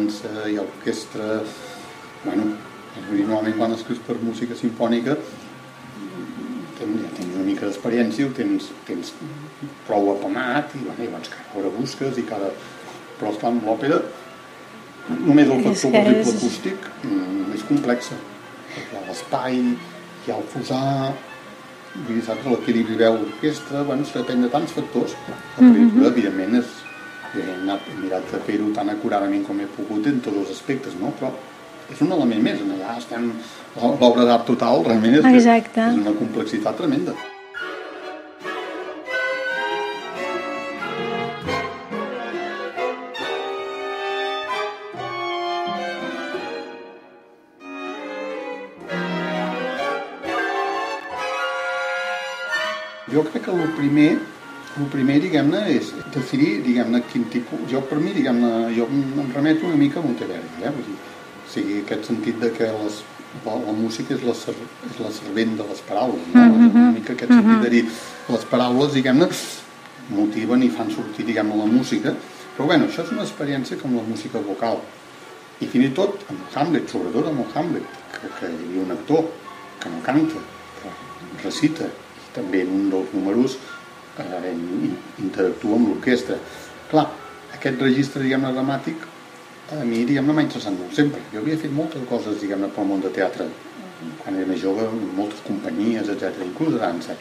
dansa, hi ha orquestra... Bueno, normalment quan escrius per música sinfònica tens, ja tens una mica d'experiència, ho tens, tens prou apamat i, bueno, i llavors cada hora busques i cada... Però esclar, amb l'òpera només el factor exemple és- acústic mm, és complexa perquè hi ha l'espai, hi ha el fusar vull dir, saps, l'equilibri veu l'orquestra, bueno, depèn de tants factors la partitura, evidentment és he, anat, he mirat de fer-ho tan acuradament com he pogut en tots els aspectes no? però és un element més en allà estem l'obra d'art total realment és, Exacte. és una complexitat tremenda Jo crec que el primer, el primer diguem-ne, és decidir, diguem-ne, quin tipus... Jo, per mi, diguem-ne, jo em em remeto una mica a Monteverdi, eh? Vull dir, o sigui, aquest sentit de que les, la, la música és la, ser, és la servent de les paraules, no? Una mica aquest sentit de dir, les paraules, diguem-ne, motiven i fan sortir, diguem-ne, la música, però bueno, això és una experiència com la música vocal. I fins i tot amb Hamlet, sobretot amb Hamlet, que, que hi havia un actor que no canta, però recita, i també en un dels números eh, in- interactua amb l'orquestra. Clar, aquest registre, diguem-ne, dramàtic, a mi, diguem-ne, m'ha interessat molt sempre. Jo havia fet moltes coses, diguem-ne, pel món de teatre, quan era més jove, moltes companyies, etc, inclús de dansa.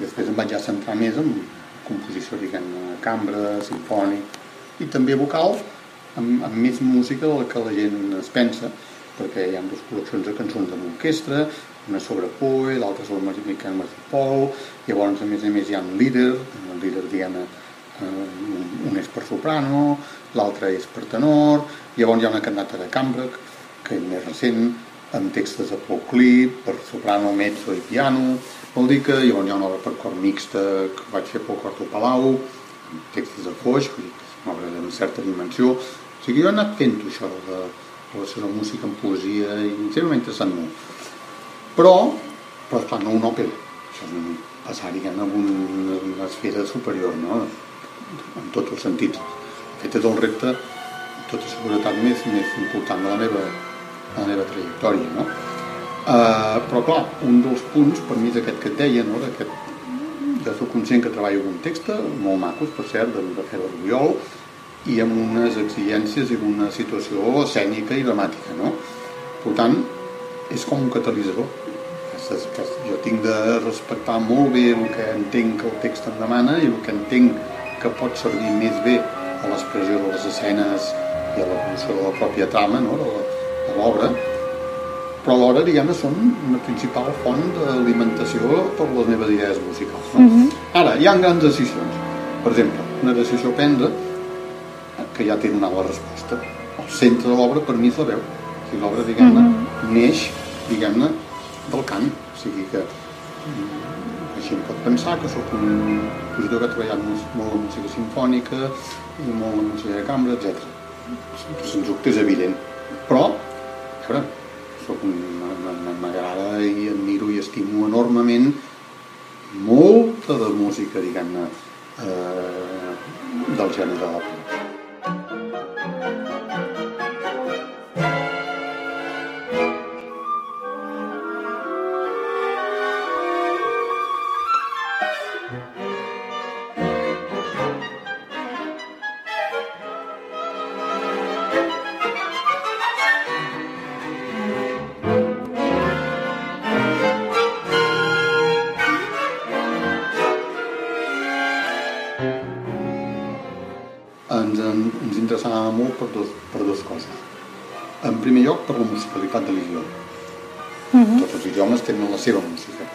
Després em vaig ja centrar més en composició, diguem-ne, cambra, sinfònic, i també vocal, amb, amb més música del que la gent es pensa, perquè hi ha dues col·leccions de cançons amb orquestra, una sobre Poe, l'altra sobre Miquel Martipol, llavors a més a més hi ha un líder, un líder diguem-ne, eh, un- és per soprano, l'altre és per tenor, llavors hi ha una cantata de cambra, que és més recent, amb textos de Paul Clip, per soprano, mezzo i piano, vol dir que llavors hi ha una obra per cor mixta que vaig fer pel Corto Palau, amb textos de Foix, una obra d'una certa dimensió. O sigui, jo he anat fent això de relació de música amb poesia i sempre m'ha interessat molt. Però, però esclar, no una òpera. Això és un passar, diguem, a una, una esfera superior, no? En tots els sentits. Fet, és el repte, tota seguretat, més, més important de la meva, de la meva trajectòria, no? Uh, però, clar, un dels punts, per mi, és aquest que et deia, no? D'aquest jo soc conscient que treballo amb un text molt macos, per cert, de, de Fer Rubiol, i amb unes exigències i una situació escènica i dramàtica, no? Per tant, és com un catalitzador. Jo tinc de respectar molt bé el que entenc que el text em demana i el que entenc que pot servir més bé a l'expressió de les escenes i a l'evolució de la pròpia trama, no? de l'obra, però alhora, diguem-ne, són una principal font d'alimentació per les meves idees musicals. No? Ara, hi ha grans decisions. Per exemple, una decisió prendre que ja té donat la resposta. El centre de l'obra, per mi, és la veu. O sigui, l'obra, diguem-ne, neix, diguem-ne, del cant. O sigui que mm, així em pot pensar que sóc un compositor que ha treballat molt, la música sinfònica i molt la música de cambra, etc. Sens dubte és evident. Però, a veure, soc un, m'agrada i admiro i estimo enormement molta de música, diguem-ne, eh, del gènere de l'òpera. Primer lloc, per la musicalitat de l'idioma. Tots els idiomes tenen la seva música.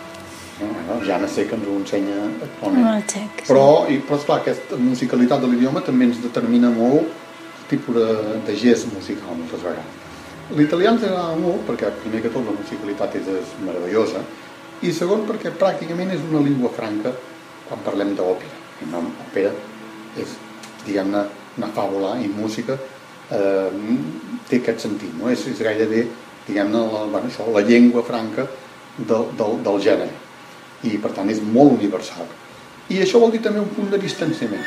No? Ja no sé que ens ho ensenya actualment. El txec, sí. Però, i, però esclar, aquesta musicalitat de l'idioma també ens determina molt el tipus de, de gest musical moltes vegades. L'italià ens agrada molt perquè, primer que tot, la musicalitat és, és meravellosa i segon perquè pràcticament és una llengua franca quan parlem d'òpera. Òpera és, diguem-ne, una fàbula i música eh, té aquest sentit, no? és, és gairebé diguem-ne, la, bueno, això, la llengua franca del, del, del gènere. I per tant és molt universal. I això vol dir també un punt de distanciament.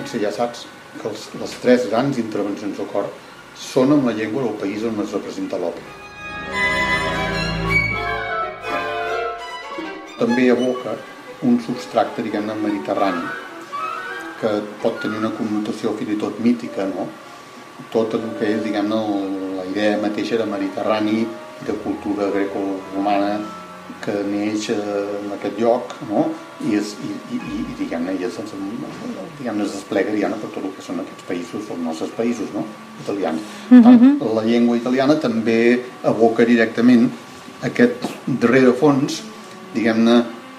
Potser ja saps que els, les tres grans intervencions del cor són amb la llengua del país on es representa l'òpera. També evoca un substracte, diguem-ne, mediterrani, que pot tenir una connotació fins i tot mítica, no? Tot el que és, diguem-ne, la idea mateixa de mediterrani i de cultura greco-romana que neix en aquest lloc, no? I, es, i, i, i diguem-ne, i es, diguem es desplega diguem per tot el que són aquests països, els nostres països, no? italians. Mm -hmm. la llengua italiana també evoca directament aquest darrere fons, diguem-ne,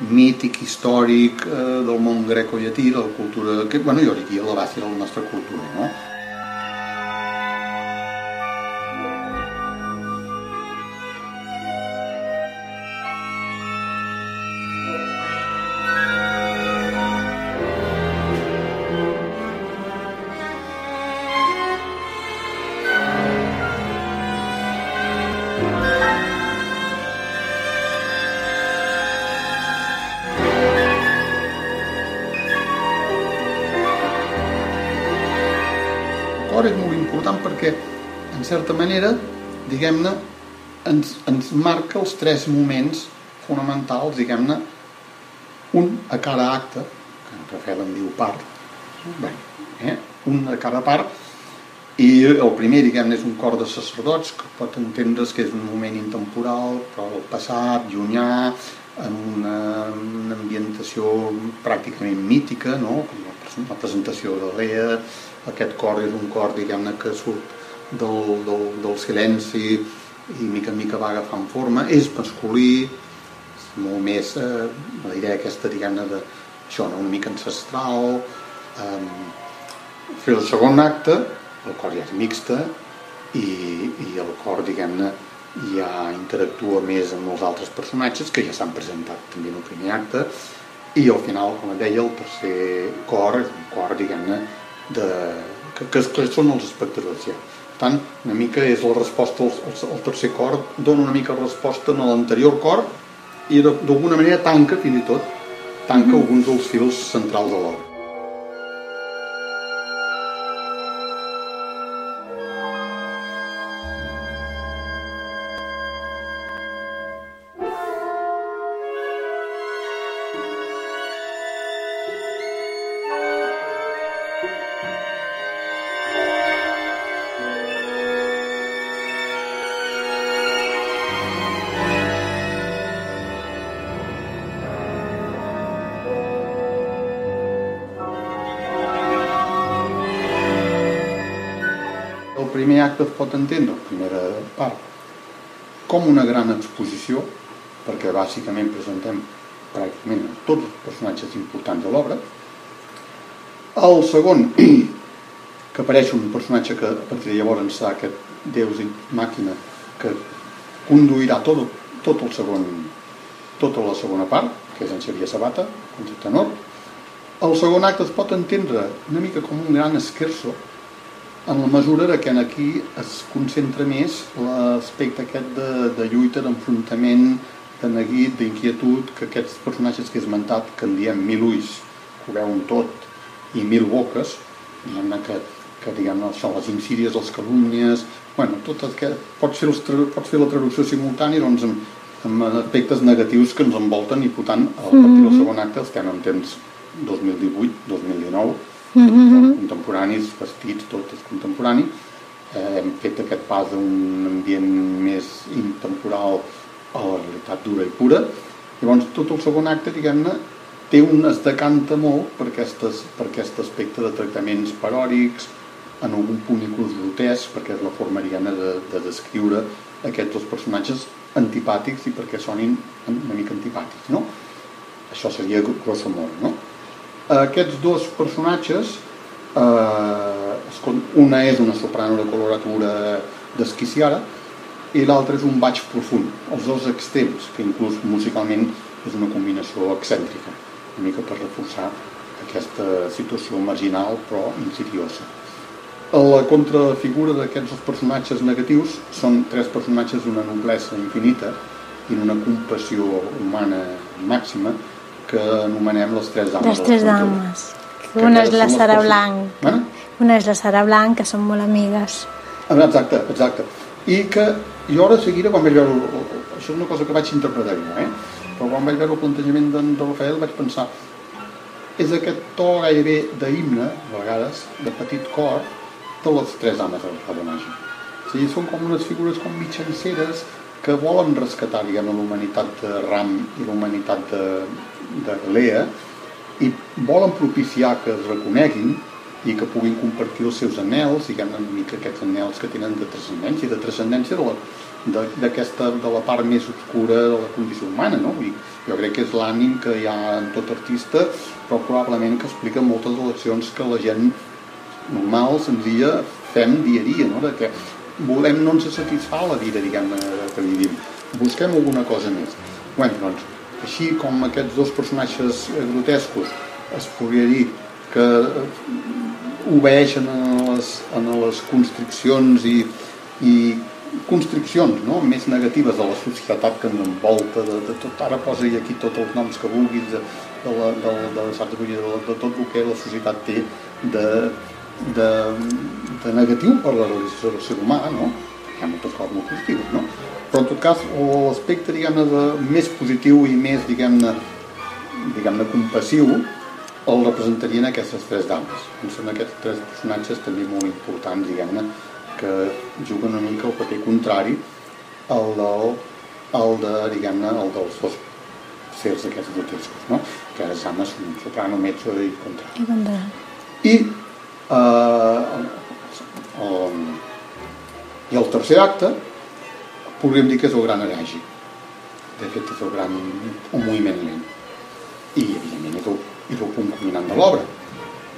mític, històric eh, del món greco-llatí, de la cultura, que, bueno, jo diria la base de la nostra cultura, no? Cor és molt important perquè, en certa manera, diguem-ne, ens, ens marca els tres moments fonamentals, diguem-ne, un a cada acte, que en Rafael en diu part, bé, eh? un a cada part, i el primer, diguem-ne, és un cor de sacerdots, que pot entendre's que és un moment intemporal, però el passat, llunyà, en una, una ambientació pràcticament mítica, no? com la presentació de Lea, aquest cor és un cor, diguem-ne, que surt del, del, del silenci i mica en mica va agafant forma, és masculí, és molt més eh, la idea aquesta, diguem-ne, de això, no? una mica ancestral. Eh, fer el segon acte, el cor ja és mixta i, i el cor, diguem-ne, ja interactua més amb els altres personatges que ja s'han presentat també en el primer acte i al final, com et deia, el tercer cor és un cor, diguem-ne, de, que, que, que són els espectadors ja. Per tant, una mica és la resposta, el, el tercer cor dona una mica resposta a l'anterior cor i d'alguna manera tanca fins i tot, tanca mm -hmm. alguns dels fils centrals de l'obra. Acte es pot entendre, primera part, com una gran exposició, perquè bàsicament presentem pràcticament tots els personatges importants de l'obra. El segon, que apareix un personatge que a partir de llavors serà aquest Deus i màquina que conduirà tot, tot el segon, tota la segona part, que és en Xavier Sabata, tenor. El segon acte es pot entendre una mica com un gran esquerço en la mesura que aquí es concentra més l'aspecte aquest de, de lluita, d'enfrontament, de neguit, d'inquietud, que aquests personatges que he esmentat, que en diem mil ulls, que ho veuen tot, i mil boques, diguem-ne que, que diguem això, les insídies, les calúmnies, bueno, tot el que pots fer, els, pots fer la traducció simultània doncs, amb, amb aspectes negatius que ens envolten i, per tant, a partir del mm-hmm. segon acte estem en temps 2018, 2019, mm -hmm. contemporanis, vestits, tot és contemporani. Eh, hem fet aquest pas d'un ambient més intemporal a la realitat dura i pura. Llavors, tot el segon acte, diguem-ne, té un, es decanta molt per, aquestes, per aquest aspecte de tractaments paròdics, en algun punt inclús grotesc, perquè és la forma, diguem de, de descriure aquests dos personatges antipàtics i perquè sonin una mica antipàtics, no? Això seria grosso modo, no? Aquests dos personatges eh, una és una soprano de coloratura desquiciada i l'altre és un baix profund, els dos extrems, que inclús musicalment és una combinació excèntrica, una mica per reforçar aquesta situació marginal però insidiosa. La contrafigura d'aquests dos personatges negatius són tres personatges d'una noblesa infinita i d'una compassió humana màxima que anomenem les tres dames. Les tres dames. que Una és la Sara Blanc. Bueno, Una és la Sara Blanc, que són molt amigues. Exacte, exacte. I que jo ara seguida, quan vaig veure... Això és una cosa que vaig interpretar jo, eh? Però quan vaig veure el plantejament d'en de Rafael vaig pensar és aquest to gairebé d'himne, a vegades, de petit cor, de les tres dames del Fabonagi. O sigui, són com unes figures com mitjanceres que volen rescatar, diguem, la humanitat de Ram i la humanitat de, de Lea i volen propiciar que es reconeguin i que puguin compartir els seus anels, diguem una mica aquests anels que tenen de transcendència, de transcendència de la, de, d'aquesta, de la part més obscura de la condició humana, no? Dir, jo crec que és l'ànim que hi ha en tot artista, però probablement que explica moltes de les accions que la gent normal, senzilla, fem dia a dia, no? De que volem no ens satisfà la vida, diguem-ne, que vivim. Busquem alguna cosa més. Bé, doncs, així com aquests dos personatges grotescos es podria dir que eh, obeeixen a les, a les constriccions i, i constriccions no? més negatives de la societat que ens envolta, de, de tot, ara posa-hi aquí tots els noms que vulguis, de, de, la, de, de, Vull dir, de, de tot el que la societat té de, de, de negatiu per la realització del ser humà, no? hi ha moltes coses molt positives, no? però en tot cas l'aspecte diguem-ne més positiu i més diguem-ne diguem-ne compassiu el representarien aquestes tres dames. Em són aquests tres personatges també molt importants, diguem-ne, que juguen una mica el paper contrari al del, al de, diguem-ne, el dels dos sers aquests grotescos, no? Que són un soprano, mezzo i contrari. I contra... I, eh, el, el, i el tercer acte podríem dir que és el gran aragi. De fet, és el gran un moviment lent. I, evidentment, és el, és el punt culminant de l'obra.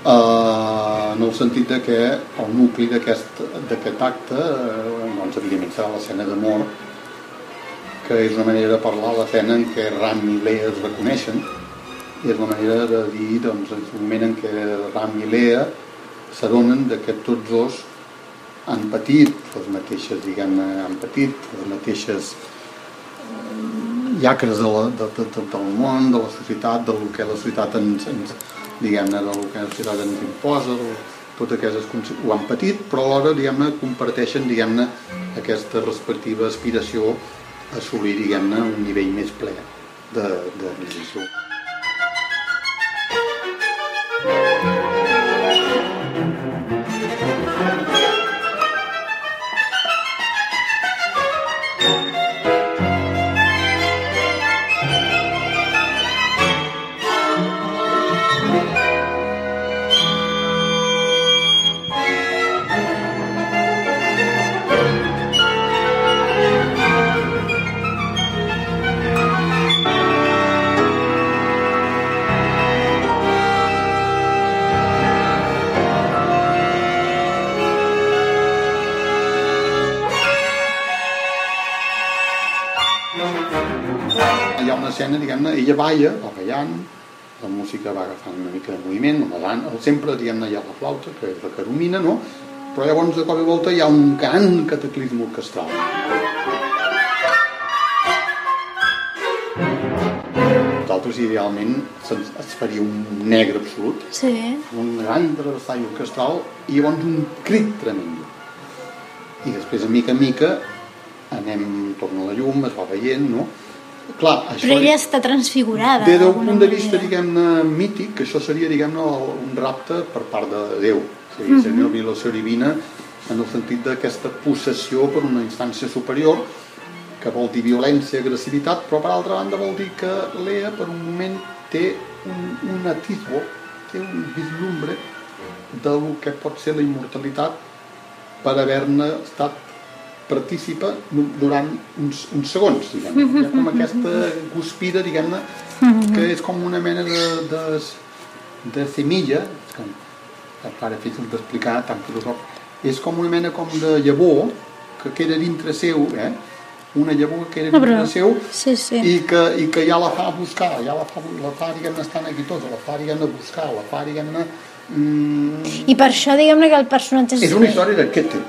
Eh, en el sentit de que el nucli d'aquest acte, eh, doncs, evidentment, serà l'escena d'amor, que és una manera de parlar l'escena en què Ram i Lea es reconeixen, i és una manera de dir, doncs, el moment en què Ram i Lea s'adonen que tots dos han patit les mateixes, diguem-ne, han patit les mateixes eh, llacres de la, de, de, de, del món, de la societat, del que la societat ens, ens diguem-ne, del que la societat ens imposa, del, totes aquestes ho han patit, però alhora, diguem-ne, comparteixen, diguem-ne, aquesta respectiva aspiració a assolir, diguem-ne, un nivell més ple de, de realització. Una escena, diguem-ne, ella balla, va ballant, la música va agafant una mica de moviment, la dan- sempre, diguem-ne, hi ha la flauta, que és la que domina, no? Però llavors, de cop i volta, hi ha un gran cataclisme orquestral. Nosaltres, idealment, es faria un negre absolut, Sí. un gran travessall orquestral i llavors un crit tremendo. I després, a mica en mica, anem, torna la llum, es va veient, no? Clar, això... Però ella està transfigurada. Des d'alguna punt de vista, diguem-ne, mític, això seria, diguem-ne, un rapte per part de Déu. O sigui, seria una violació divina en el sentit d'aquesta possessió per una instància superior que vol dir violència, agressivitat, però per altra banda vol dir que Lea per un moment té un, un atisbo, té un vislumbre del que pot ser la immortalitat per haver-ne estat partícipa du- durant uns, uns segons, diguem Hi ha com aquesta guspira, diguem-ne, que és com una mena de, de, de semilla, que és clar, difícil d'explicar tan filosòfic, és com una mena com de llavor que queda dintre seu, eh? una llavor que queda No, però- dintre seu Sí, sí. i que, i que ja la fa buscar, ja la fa, la fa diguem-ne, estant aquí tota, la fa, diguem-ne, buscar, la fa, diguem-ne... Mm, I per això, diguem-ne que el personatge és... és una història de Goethe.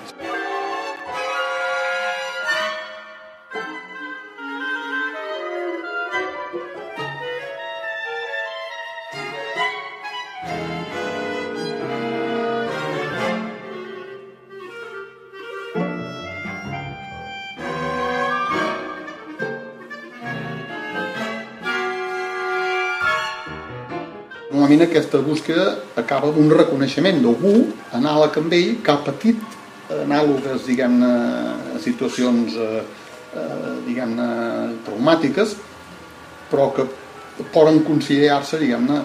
Normalment aquesta búsqueda acaba amb un reconeixement d'algú anàleg amb ell que ha patit anàlogues, diguem-ne, situacions eh, eh, diguem-ne, traumàtiques, però que poden considerar-se, diguem-ne,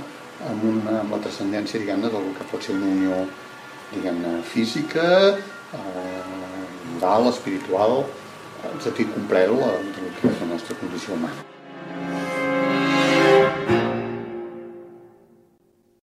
amb, una, amb la transcendència, diguem-ne, del que pot ser una unió, diguem-ne, física, eh, moral, espiritual, en sentit complet és la nostra condició humana.